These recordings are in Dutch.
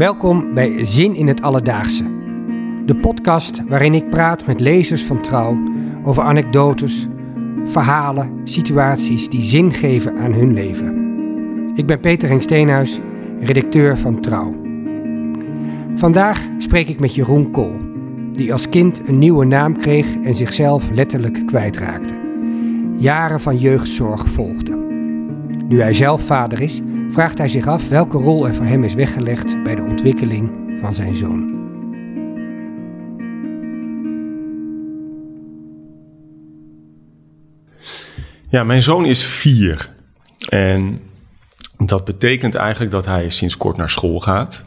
Welkom bij Zin in het Alledaagse. De podcast waarin ik praat met lezers van Trouw over anekdotes, verhalen, situaties die zin geven aan hun leven. Ik ben Peter Henk Steenhuis, redacteur van Trouw. Vandaag spreek ik met Jeroen Kool, die als kind een nieuwe naam kreeg en zichzelf letterlijk kwijtraakte. Jaren van jeugdzorg volgden. Nu hij zelf vader is, vraagt hij zich af welke rol er voor hem is weggelegd bij de ontwikkeling van zijn zoon. Ja, mijn zoon is vier. En dat betekent eigenlijk dat hij sinds kort naar school gaat.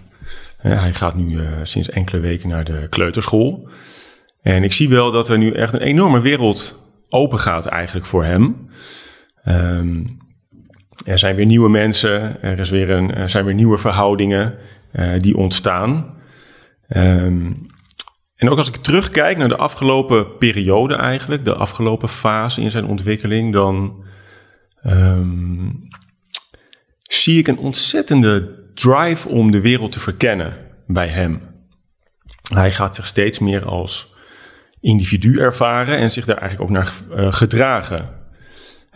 Hij gaat nu uh, sinds enkele weken naar de kleuterschool. En ik zie wel dat er nu echt een enorme wereld open gaat eigenlijk voor hem. Um, er zijn weer nieuwe mensen, er, is weer een, er zijn weer nieuwe verhoudingen uh, die ontstaan. Um, en ook als ik terugkijk naar de afgelopen periode eigenlijk, de afgelopen fase in zijn ontwikkeling, dan um, zie ik een ontzettende drive om de wereld te verkennen bij hem. Hij gaat zich steeds meer als individu ervaren en zich daar eigenlijk ook naar uh, gedragen.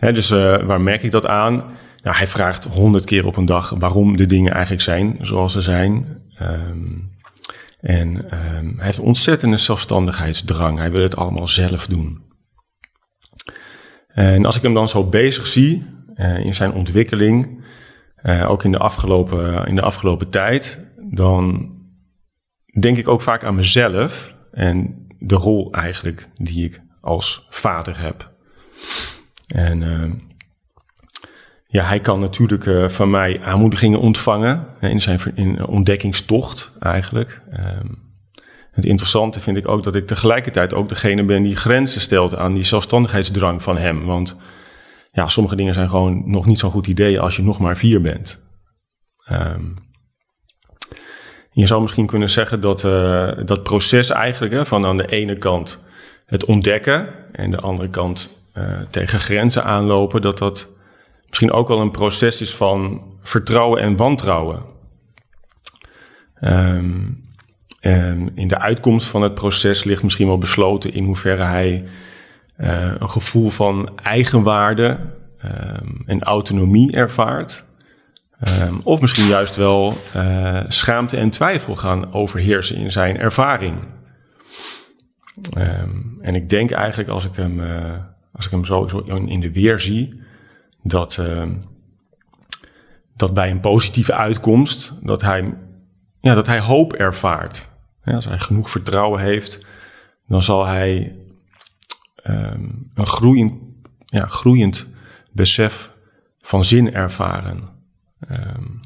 Dus uh, waar merk ik dat aan? Nou, hij vraagt honderd keer op een dag waarom de dingen eigenlijk zijn zoals ze zijn. Um, en um, hij heeft ontzettende zelfstandigheidsdrang. Hij wil het allemaal zelf doen. En als ik hem dan zo bezig zie uh, in zijn ontwikkeling, uh, ook in de, afgelopen, in de afgelopen tijd, dan denk ik ook vaak aan mezelf en de rol eigenlijk die ik als vader heb. En uh, ja, hij kan natuurlijk uh, van mij aanmoedigingen ontvangen in zijn in ontdekkingstocht eigenlijk. Um, het interessante vind ik ook dat ik tegelijkertijd ook degene ben die grenzen stelt aan die zelfstandigheidsdrang van hem. Want ja, sommige dingen zijn gewoon nog niet zo'n goed idee als je nog maar vier bent. Um, je zou misschien kunnen zeggen dat uh, dat proces eigenlijk hè, van aan de ene kant het ontdekken en de andere kant tegen grenzen aanlopen, dat dat misschien ook wel een proces is van vertrouwen en wantrouwen. Um, en in de uitkomst van het proces ligt misschien wel besloten in hoeverre hij uh, een gevoel van eigenwaarde um, en autonomie ervaart. Um, of misschien juist wel uh, schaamte en twijfel gaan overheersen in zijn ervaring. En ik denk eigenlijk als ik hem, uh, als ik hem zo in de weer zie, dat, uh, dat bij een positieve uitkomst, dat hij, ja, dat hij hoop ervaart. Als hij genoeg vertrouwen heeft, dan zal hij um, een groeiend, ja, groeiend besef van zin ervaren. Um,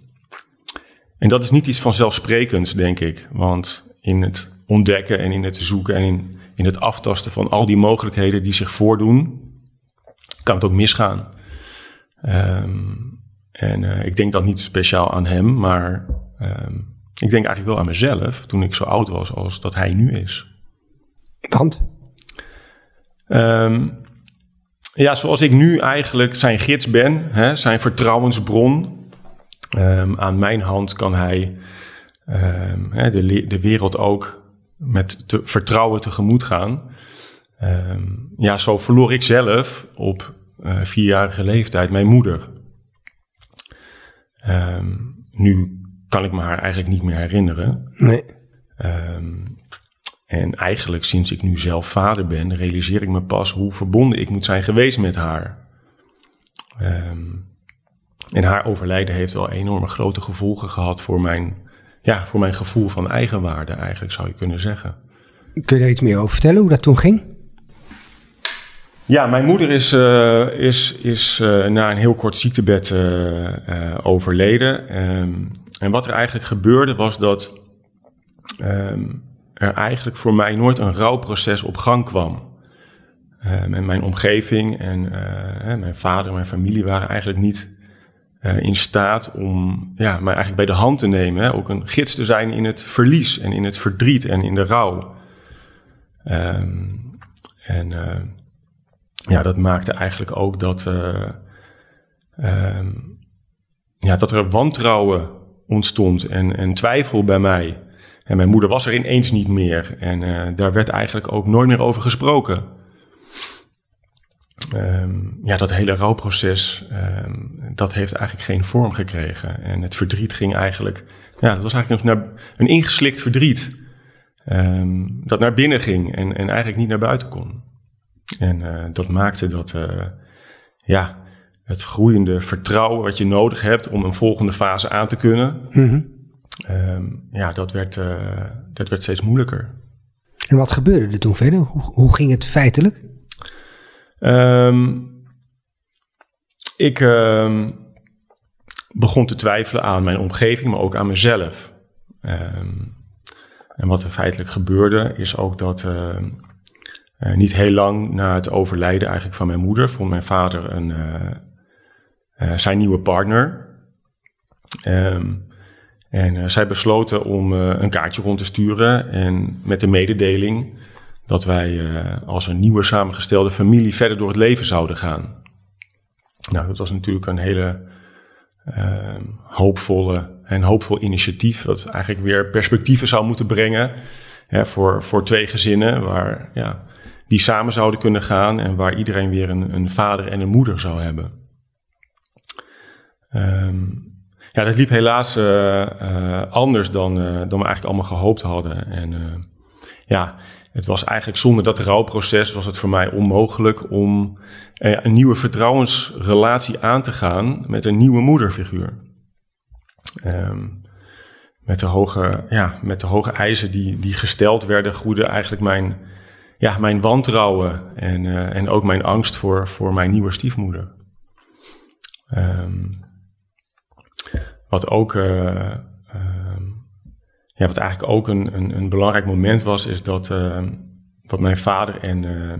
en dat is niet iets vanzelfsprekends, denk ik. Want in het ontdekken en in het zoeken en in, in het aftasten van al die mogelijkheden die zich voordoen, kan het ook misgaan. Um, en uh, ik denk dat niet speciaal aan hem, maar um, ik denk eigenlijk wel aan mezelf toen ik zo oud was als dat hij nu is. Want? Um, ja, zoals ik nu eigenlijk zijn gids ben, hè, zijn vertrouwensbron. aan mijn hand kan hij hè, de, de wereld ook met te, vertrouwen tegemoet gaan. ja, zo verloor ik zelf op vierjarige leeftijd mijn moeder. Um, nu kan ik me haar eigenlijk niet meer herinneren. Nee. Um, en eigenlijk sinds ik nu zelf vader ben, realiseer ik me pas hoe verbonden ik moet zijn geweest met haar. Um, en haar overlijden heeft wel enorme grote gevolgen gehad voor mijn, ja, voor mijn gevoel van eigenwaarde, eigenlijk zou je kunnen zeggen. Kun je daar iets meer over vertellen, hoe dat toen ging? Ja, mijn moeder is, uh, is, is uh, na een heel kort ziektebed uh, overleden. Um, en wat er eigenlijk gebeurde was dat um, er eigenlijk voor mij nooit een rouwproces op gang kwam. Um, en mijn omgeving en mijn vader en mijn familie waren eigenlijk niet in staat om ja, mij eigenlijk bij de hand te nemen. Hè? Ook een gids te zijn in het verlies en in het verdriet en in de rouw. en ja, dat maakte eigenlijk ook dat, uh, ja, dat er wantrouwen ontstond en, en twijfel bij mij. En mijn moeder was er ineens niet meer. En uh, daar werd eigenlijk ook nooit meer over gesproken. Um, ja, dat hele rouwproces, um, dat heeft eigenlijk geen vorm gekregen. En het verdriet ging eigenlijk, ja, dat was eigenlijk een, een ingeslikt verdriet. Dat naar binnen ging en, en eigenlijk niet naar buiten kon. En uh, dat maakte dat, uh, ja, het groeiende vertrouwen wat je nodig hebt om een volgende fase aan te kunnen, mm -hmm. ja, dat werd, uh, dat werd steeds moeilijker. En wat gebeurde er toen verder? Hoe, hoe ging het feitelijk? Um, ik um, begon te twijfelen aan mijn omgeving, maar ook aan mezelf. En wat er feitelijk gebeurde, is ook dat uh, niet heel lang na het overlijden eigenlijk van mijn moeder, vond mijn vader een, uh, zijn nieuwe partner. en zij besloten om een kaartje rond te sturen en met de mededeling dat wij als een nieuwe samengestelde familie verder door het leven zouden gaan. Nou, dat was natuurlijk een hele uh, hoopvolle en hoopvol initiatief, dat eigenlijk weer perspectieven zou moeten brengen hè, voor, voor twee gezinnen, waar, ja, die samen zouden kunnen gaan en waar iedereen weer een, een vader en een moeder zou hebben. Um, ja, dat liep helaas uh, anders dan, dan we eigenlijk allemaal gehoopt hadden. En ja, het was eigenlijk zonder dat rouwproces was het voor mij onmogelijk om eh, een nieuwe vertrouwensrelatie aan te gaan met een nieuwe moederfiguur. Um, met, de hoge, ja, met de hoge eisen die, die gesteld werden, groeide eigenlijk mijn, ja, mijn wantrouwen en, uh, en ook mijn angst voor, voor mijn nieuwe stiefmoeder. Um, wat ook uh, ja, wat eigenlijk ook een, een, een belangrijk moment was, is dat wat mijn vader en, uh,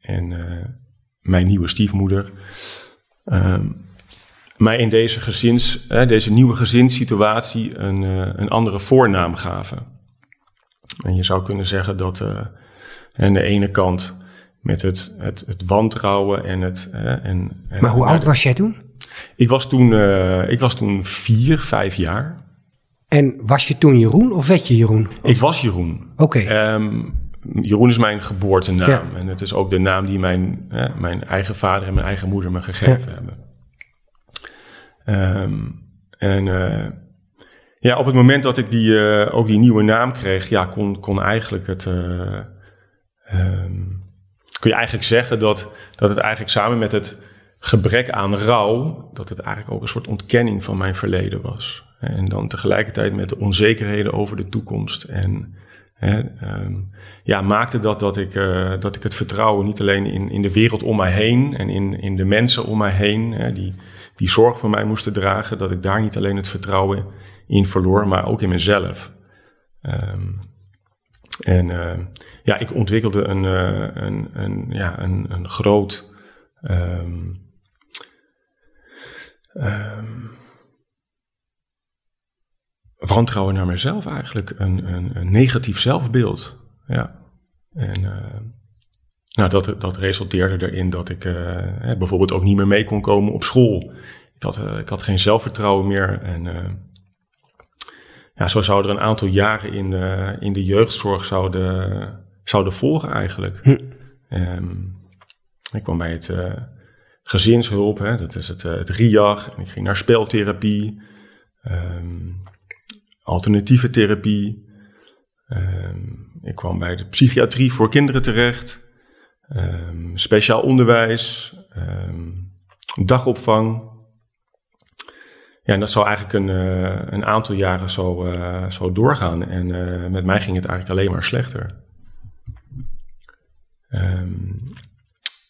en mijn nieuwe stiefmoeder ehm, mij in deze, gezins, deze nieuwe gezinssituatie een, een andere voornaam gaven. En je zou kunnen zeggen dat aan de ene kant met het, het, het wantrouwen en het. en, maar hoe oud was jij toen? Ik was toen, ik was toen vier, vijf jaar. En was je toen Jeroen of werd je Jeroen? Ik was Jeroen. Oké. Okay. Um, Jeroen is mijn geboortenaam. Ja. En het is ook de naam die mijn, eh, mijn eigen vader en mijn eigen moeder me gegeven ja. hebben. Um, en uh, ja, op het moment dat ik die, uh, ook die nieuwe naam kreeg, ja, kon, kon eigenlijk het. Um, kun je eigenlijk zeggen dat, dat het eigenlijk samen met het gebrek aan rouw, dat het eigenlijk ook een soort ontkenning van mijn verleden was. En dan tegelijkertijd met de onzekerheden over de toekomst. En hè, um, ja, maakte dat dat ik, uh, dat ik het vertrouwen niet alleen in, in de wereld om mij heen en in, in de mensen om mij heen, hè, die, die zorg voor mij moesten dragen, dat ik daar niet alleen het vertrouwen in verloor, maar ook in mezelf. Um, en uh, ja, ik ontwikkelde een, uh, een, een, ja, een, een groot. Um, wantrouwen naar mezelf eigenlijk. Een, een, een negatief zelfbeeld. Ja. En uh, nou, dat, dat resulteerde erin dat ik bijvoorbeeld ook niet meer mee kon komen op school. Ik had, ik had geen zelfvertrouwen meer. En ja, zo zouden er een aantal jaren in de, in de jeugdzorg zouden, zouden volgen eigenlijk. Hm. Um, ik kwam bij het gezinshulp, hè, dat is het, het RIAG. En ik ging naar speltherapie. Um, alternatieve therapie. Um, ik kwam bij de psychiatrie voor kinderen terecht. Speciaal onderwijs. Dagopvang. Ja, en dat zou eigenlijk een, uh, een aantal jaren zo, uh, zo doorgaan. En uh, met mij ging het eigenlijk alleen maar slechter.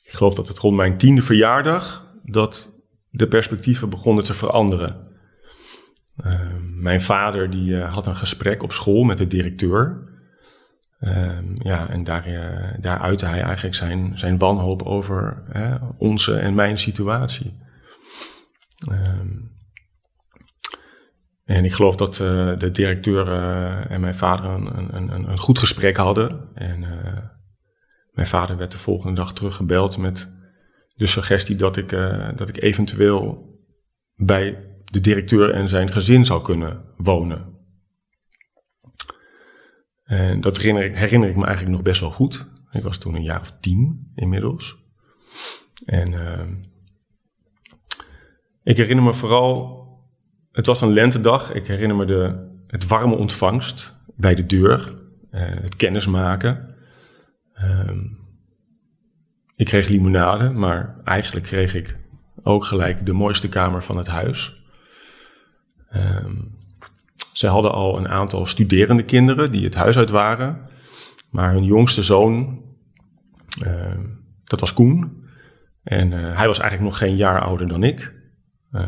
ik geloof dat het rond mijn tiende verjaardag dat de perspectieven begonnen te veranderen. Ehm, mijn vader die had een gesprek op school met de directeur. Um, ja, en daar, daar uitte hij eigenlijk zijn, zijn wanhoop over onze en mijn situatie. En ik geloof dat uh, de directeur en mijn vader een, een, een, een goed gesprek hadden. En mijn vader werd de volgende dag teruggebeld met de suggestie dat ik, dat ik eventueel bij de directeur en zijn gezin zou kunnen wonen. En dat herinner ik, herinner ik me eigenlijk nog best wel goed. Ik was toen een jaar of tien inmiddels. En uh, ik herinner me vooral, het was een lentedag. Ik herinner me de, het warme ontvangst bij de deur, uh, het kennismaken. Uh, ik kreeg limonade, maar eigenlijk kreeg ik ook gelijk de mooiste kamer van het huis. Um, zij hadden al een aantal studerende kinderen die het huis uit waren. Maar hun jongste zoon, uh, dat was Koen. En uh, hij was eigenlijk nog geen jaar ouder dan ik. Uh,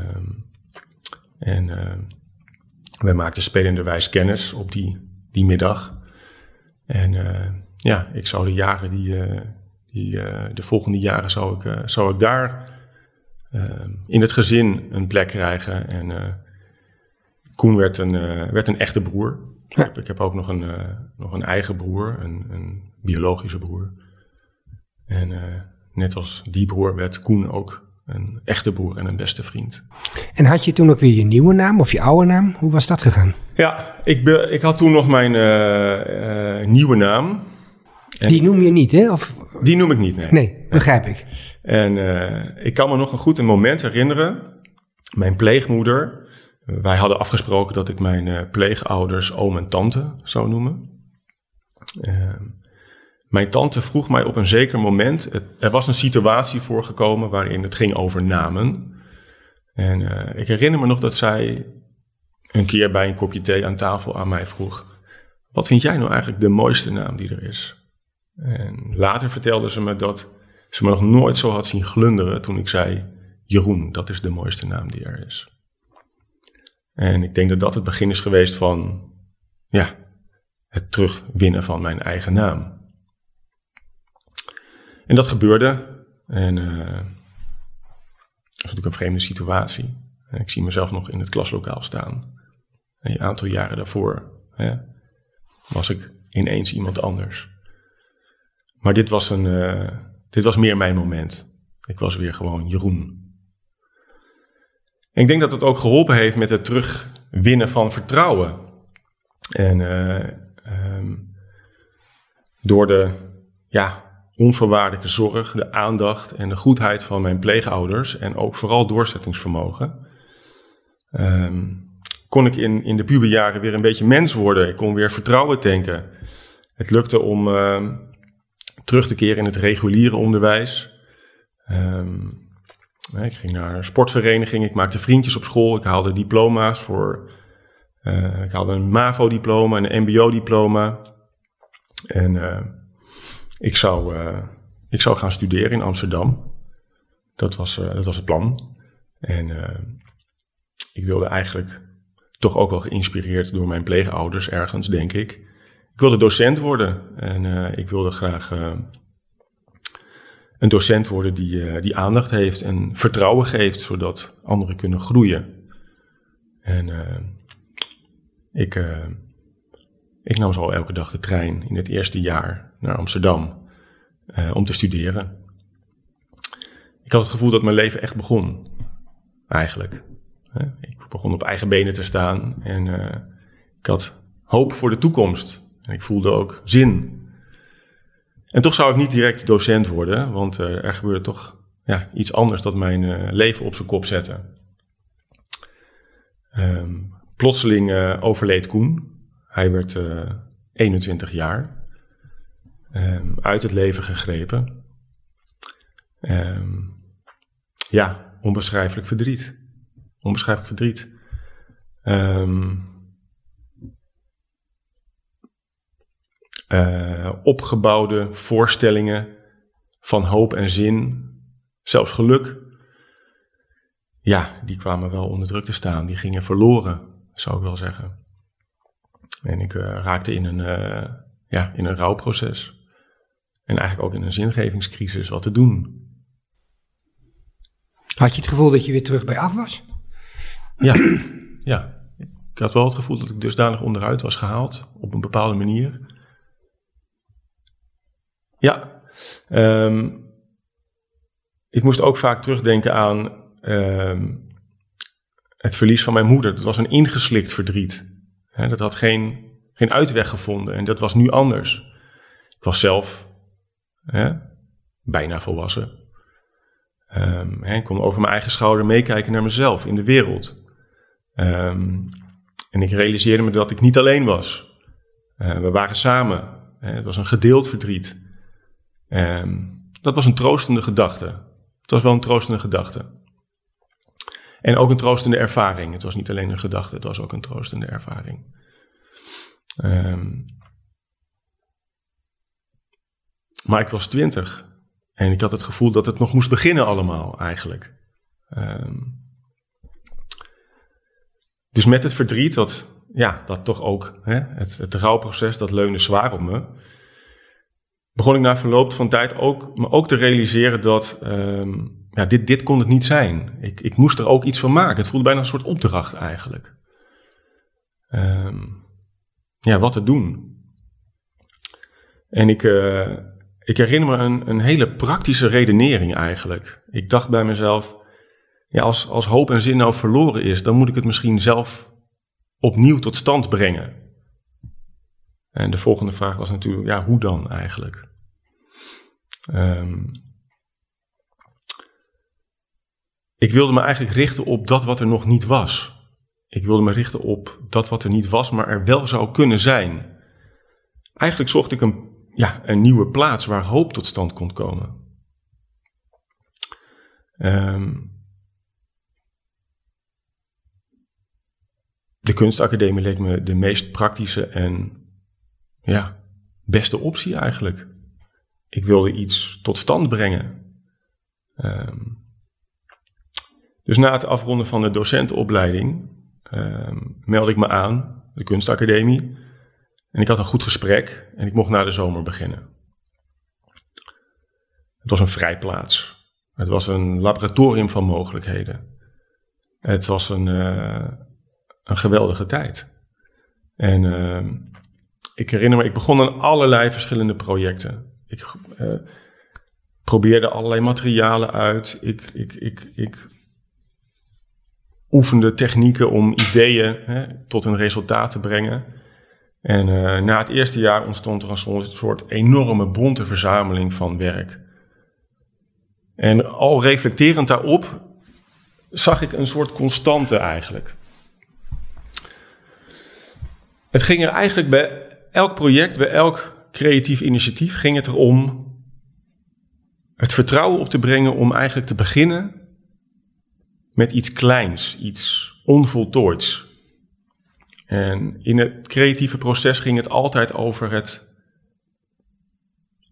en wij maakten spelenderwijs kennis op die, die middag. En ja, ik zou de jaren die, die de volgende jaren zou ik, zou ik daar in het gezin een plek krijgen. En Koen werd een, werd een echte broer. Ik, heb, ik, heb, ook nog een, uh, nog een eigen broer, een, een biologische broer. En uh, net als die broer werd Koen ook een echte broer en een beste vriend. En had je toen ook weer je nieuwe naam of je oude naam? Hoe was dat gegaan? Ja, ik, be, ik had toen nog mijn nieuwe naam. En die noem je niet, hè? Of... Die noem ik niet, nee. Nee, begrijp ik. En ik kan me nog een goed een moment herinneren. Mijn pleegmoeder, wij hadden afgesproken dat ik mijn pleegouders oom en tante zou noemen. Uh, mijn tante vroeg mij op een zeker moment, er was een situatie voorgekomen waarin het ging over namen. En uh, ik herinner me nog dat zij een keer bij een kopje thee aan tafel aan mij vroeg, wat vind jij nou eigenlijk de mooiste naam die er is? En later vertelde ze me dat ze me nog nooit zo had zien glunderen toen ik zei, Jeroen, dat is de mooiste naam die er is. En ik denk dat dat het begin is geweest van ja, het terugwinnen van mijn eigen naam. En dat gebeurde. En uh, dat is natuurlijk een vreemde situatie. En ik zie mezelf nog in het klaslokaal staan. En een aantal jaren daarvoor hè, was ik ineens iemand anders. Maar dit was, een, uh, dit was meer mijn moment. Ik was weer gewoon Jeroen ik denk dat het ook geholpen heeft met het terugwinnen van vertrouwen. En uh, um, door de ja, onvoorwaardelijke zorg, de aandacht en de goedheid van mijn pleegouders en ook vooral doorzettingsvermogen, um, kon ik in, in de puberjaren weer een beetje mens worden. Ik kon weer vertrouwen tanken. Het lukte om uh, terug te keren in het reguliere onderwijs. Um, ik ging naar een sportvereniging, ik maakte vriendjes op school, ik haalde diploma's voor. Uh, ik haalde een MAVO-diploma en een MBO-diploma. En uh, ik, zou, uh, ik zou gaan studeren in Amsterdam. Dat was, dat was het plan. En ik wilde eigenlijk toch ook wel geïnspireerd door mijn pleegouders ergens, denk ik. Ik wilde docent worden en ik wilde graag een docent worden die, die aandacht heeft en vertrouwen geeft, zodat anderen kunnen groeien. En ik, ik nam zo elke dag de trein in het eerste jaar naar Amsterdam om te studeren. Ik had het gevoel dat mijn leven echt begon, eigenlijk. Ik begon op eigen benen te staan en ik had hoop voor de toekomst. En ik voelde ook zin en toch zou ik niet direct docent worden, want uh, er gebeurde toch ja, iets anders dat mijn leven op zijn kop zette. Um, plotseling overleed Koen. Hij werd 21 jaar. Um, uit het leven gegrepen. Um, ja, onbeschrijfelijk verdriet. Onbeschrijfelijk verdriet. Um, uh, opgebouwde voorstellingen van hoop en zin, zelfs geluk, ja, die kwamen wel onder druk te staan. Die gingen verloren, zou ik wel zeggen. En ik uh, raakte in een, uh, ja, in een rouwproces. En eigenlijk ook in een zingevingscrisis wat te doen. Had je het gevoel dat je weer terug bij af was? Ja, ja. Ik had wel het gevoel dat ik dusdanig onderuit was gehaald op een bepaalde manier. Ja, um, ik moest ook vaak terugdenken aan um, het verlies van mijn moeder. Dat was een ingeslikt verdriet. Dat had geen, geen uitweg gevonden en dat was nu anders. Ik was zelf bijna volwassen. Um, ik kon over mijn eigen schouder meekijken naar mezelf in de wereld. Ehm, en ik realiseerde me dat ik niet alleen was. Uh, we waren samen. Het was een gedeeld verdriet. Um, dat was een troostende gedachte. Het was wel een troostende gedachte. En ook een troostende ervaring. Het was niet alleen een gedachte, het was ook een troostende ervaring. maar ik was twintig. En ik had het gevoel dat het nog moest beginnen allemaal eigenlijk. Um, dus met het verdriet, dat, ja, dat toch ook, hè, het, het rouwproces, dat leunde zwaar op me. Begon ik na verloop van tijd ook, me ook te realiseren dat um, ja, dit, dit kon het niet zijn. Ik, ik moest er ook iets van maken. Het voelde bijna een soort opdracht eigenlijk. Um, ja, wat te doen. En ik, uh, ik herinner me een, een hele praktische redenering eigenlijk. Ik dacht bij mezelf, ja, als, als hoop en zin nou verloren is, dan moet ik het misschien zelf opnieuw tot stand brengen. En de volgende vraag was natuurlijk, ja, hoe dan eigenlijk? Um, ik wilde me eigenlijk richten op dat wat er nog niet was. Ik wilde me richten op dat wat er niet was, maar er wel zou kunnen zijn. Eigenlijk zocht ik een ja, een nieuwe plaats waar hoop tot stand kon komen. Um, de kunstacademie leek me de meest praktische en ja, beste optie eigenlijk. Ik wilde iets tot stand brengen. Um, dus na het afronden van de docentenopleiding um, meldde ik me aan, de kunstacademie. En ik had een goed gesprek en ik mocht na de zomer beginnen. Het was een vrijplaats. Het was een laboratorium van mogelijkheden. Het was een, uh, een geweldige tijd. En uh, ik herinner me, ik begon aan allerlei verschillende projecten. Ik uh, probeerde allerlei materialen uit. Ik, ik, ik, ik oefende technieken om ideeën hè, tot een resultaat te brengen. En uh, na het eerste jaar ontstond er een soort enorme bonte verzameling van werk. En al reflecterend daarop zag ik een soort constante eigenlijk. Het ging er eigenlijk bij elk project, bij elk creatief initiatief, ging het erom het vertrouwen op te brengen om eigenlijk te beginnen met iets kleins, iets onvoltooids. En in het creatieve proces ging het altijd over het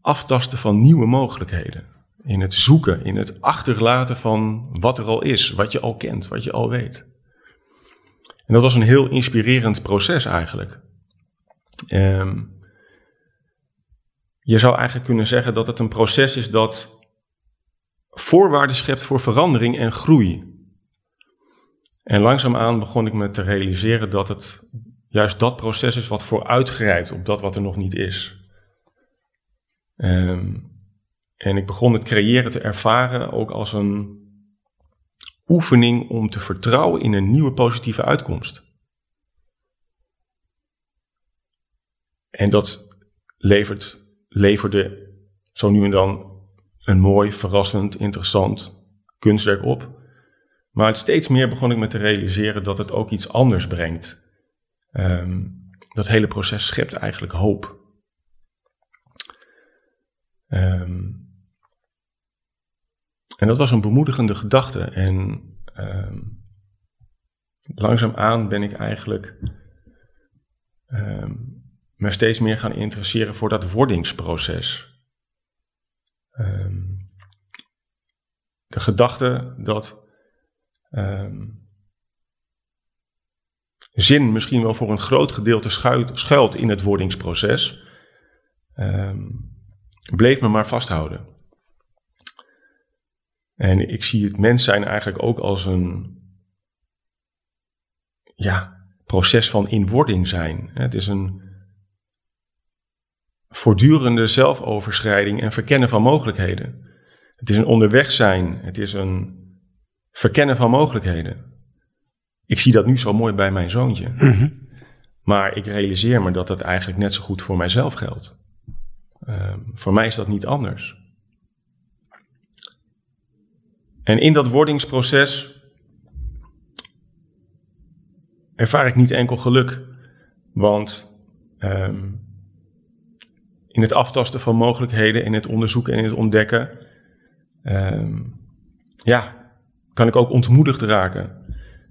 aftasten van nieuwe mogelijkheden. In het zoeken, in het achterlaten van wat er al is, wat je al kent, wat je al weet. En dat was een heel inspirerend proces eigenlijk. Um, je zou eigenlijk kunnen zeggen dat het een proces is dat voorwaarden schept voor verandering en groei. En langzaamaan begon ik me te realiseren dat het juist dat proces is wat vooruitgrijpt op dat wat er nog niet is. Um, en ik begon het creëren te ervaren ook als een oefening om te vertrouwen in een nieuwe positieve uitkomst. En dat levert, leverde zo nu en dan een mooi, verrassend, interessant kunstwerk op. Maar steeds meer begon ik me te realiseren dat het ook iets anders brengt. Um, dat hele proces schept eigenlijk hoop. Um, en dat was een bemoedigende gedachte. En um, langzaamaan ben ik eigenlijk me steeds meer gaan interesseren voor dat wordingsproces. de gedachte dat um, zin misschien wel voor een groot gedeelte schuilt, schuilt in het wordingsproces, um, bleef me maar vasthouden. En ik zie het mens zijn eigenlijk ook als een ja, proces van inwording zijn. Het is een voortdurende zelfoverschrijding en verkennen van mogelijkheden. Het is een onderweg zijn. Het is een verkennen van mogelijkheden. ik zie dat nu zo mooi bij mijn zoontje. Maar ik realiseer me dat dat eigenlijk net zo goed voor mijzelf geldt. Ehm, voor mij is dat niet anders. En in dat wordingsproces ervaar ik niet enkel geluk. Want ehm, in het aftasten van mogelijkheden, in het onderzoeken en in het ontdekken, ehm, ja, kan ik ook ontmoedigd raken.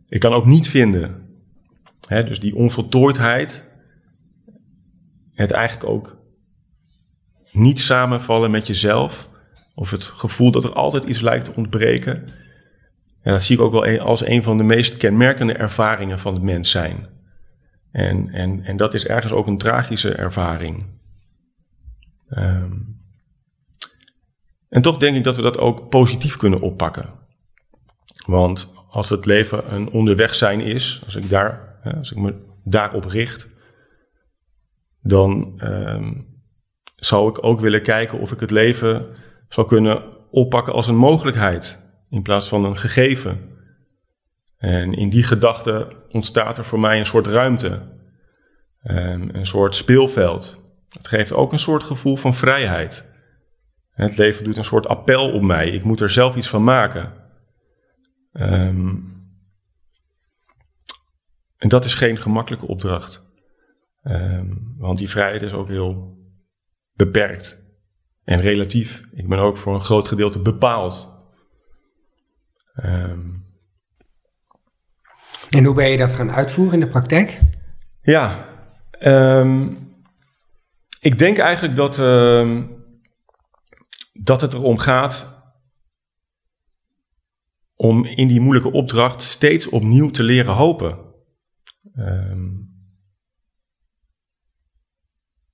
Ik kan ook niet vinden. Dus die onvoltooidheid, het eigenlijk ook niet samenvallen met jezelf, of het gevoel dat er altijd iets lijkt te ontbreken. En dat zie ik ook wel als een van de meest kenmerkende ervaringen van het mens zijn. En, en, en dat is ergens ook een tragische ervaring. Ehm, en toch denk ik dat we dat ook positief kunnen oppakken. Want als het leven een onderweg zijn is, als ik, daar, als ik me daarop richt, dan um, zou ik ook willen kijken of ik het leven zou kunnen oppakken als een mogelijkheid in plaats van een gegeven. En in die gedachte ontstaat er voor mij een soort ruimte, ehm, een soort speelveld. Het geeft ook een soort gevoel van vrijheid. Het leven doet een soort appel op mij. Ik moet er zelf iets van maken. Ehm, en dat is geen gemakkelijke opdracht. Ehm, want die vrijheid is ook heel beperkt en relatief. Ik ben ook voor een groot gedeelte bepaald. Um, en hoe ben je dat gaan uitvoeren in de praktijk? Ja, um, ik denk eigenlijk dat, dat het erom gaat om in die moeilijke opdracht steeds opnieuw te leren hopen. Um,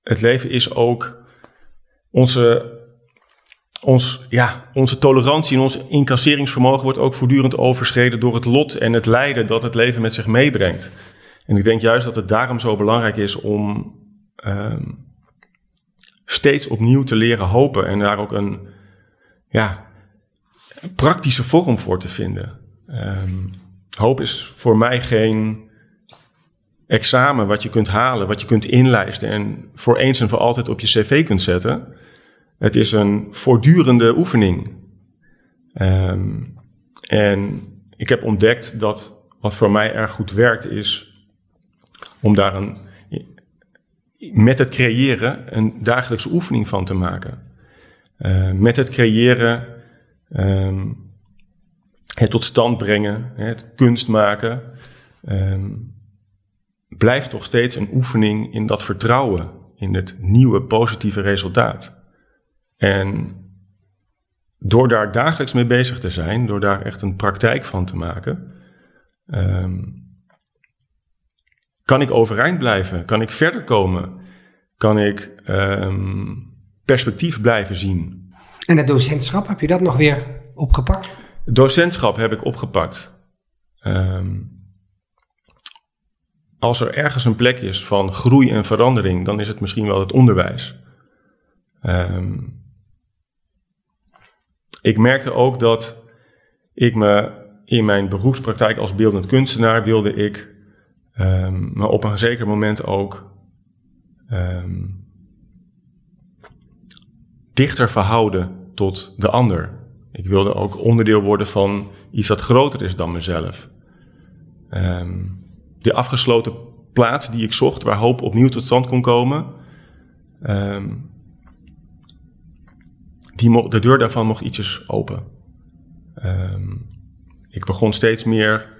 het leven is ook onze, ons, ja, onze tolerantie en ons incasseringsvermogen wordt ook voortdurend overschreden door het lot en het lijden dat het leven met zich meebrengt. En ik denk juist dat het daarom zo belangrijk is om um, steeds opnieuw te leren hopen en daar ook een ja, praktische vorm voor te vinden. Um, hoop is voor mij geen examen wat je kunt halen, wat je kunt inlijsten en voor eens en voor altijd op je cv kunt zetten. Het is een voortdurende oefening. Um, en ik heb ontdekt dat wat voor mij erg goed werkt is om daar een, met het creëren een dagelijkse oefening van te maken. Uh, met het creëren, um, het tot stand brengen, het kunst maken, um, blijft toch steeds een oefening in dat vertrouwen, in het nieuwe positieve resultaat. En door daar dagelijks mee bezig te zijn, door daar echt een praktijk van te maken, um, kan ik overeind blijven, kan ik verder komen, kan ik perspectief blijven zien. En het docentschap, heb je dat nog weer opgepakt? docentschap heb ik opgepakt. Um, als er ergens een plek is van groei en verandering, dan is het misschien wel het onderwijs. Um, ik merkte ook dat ik me in mijn beroepspraktijk als beeldend kunstenaar wilde ik um, op een zeker moment ook dichter verhouden tot de ander. Ik wilde ook onderdeel worden van iets dat groter is dan mezelf. Um, de afgesloten plaats die ik zocht, waar hoop opnieuw tot stand kon komen, um, die de deur daarvan mocht ietsjes open. Um, ik begon steeds meer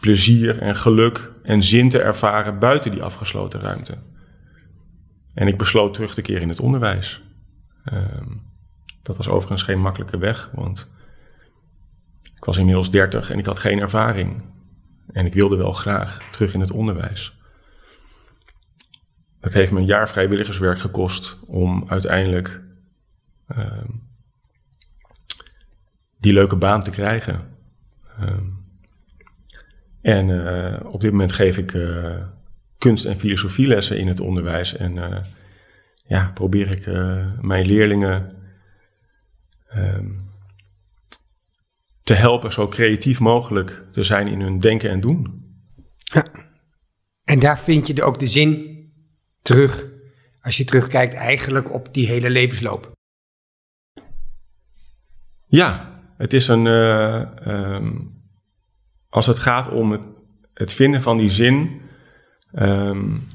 plezier en geluk en zin te ervaren buiten die afgesloten ruimte. En ik besloot terug te keren in het onderwijs. Dat was overigens geen makkelijke weg, want ik was inmiddels 30 en ik had geen ervaring. En ik wilde wel graag terug in het onderwijs. Het heeft me een jaar vrijwilligerswerk gekost om uiteindelijk uh, die leuke baan te krijgen. Uh, en uh, op dit moment geef ik eh, kunst- en filosofielessen in het onderwijs. En eh, ja, probeer ik mijn leerlingen ehm, te helpen zo creatief mogelijk te zijn in hun denken en doen. Ja. En daar vind je ook de zin terug, als je terugkijkt eigenlijk op die hele levensloop. Ja, het is een. Uh, um, als het gaat om het, het vinden van die zin. Um,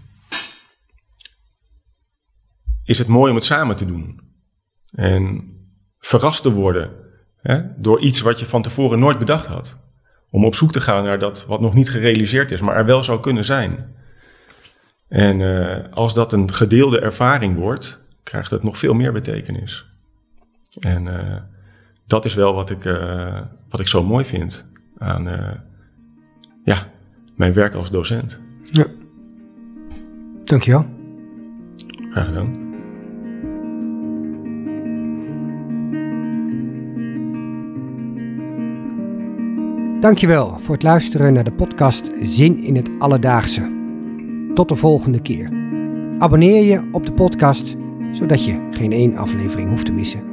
is het mooi om het samen te doen. En verrast te worden hè, door iets wat je van tevoren nooit bedacht had. Om op zoek te gaan naar dat wat nog niet gerealiseerd is, maar er wel zou kunnen zijn. En uh, als dat een gedeelde ervaring wordt, krijgt het nog veel meer betekenis. En uh, dat is wel wat ik, uh, wat ik zo mooi vind aan ja, mijn werk als docent. Ja. Dankjewel. Graag gedaan. Dankjewel voor het luisteren naar de podcast Zin in het Alledaagse. Tot de volgende keer. Abonneer je op de podcast, zodat je geen één aflevering hoeft te missen.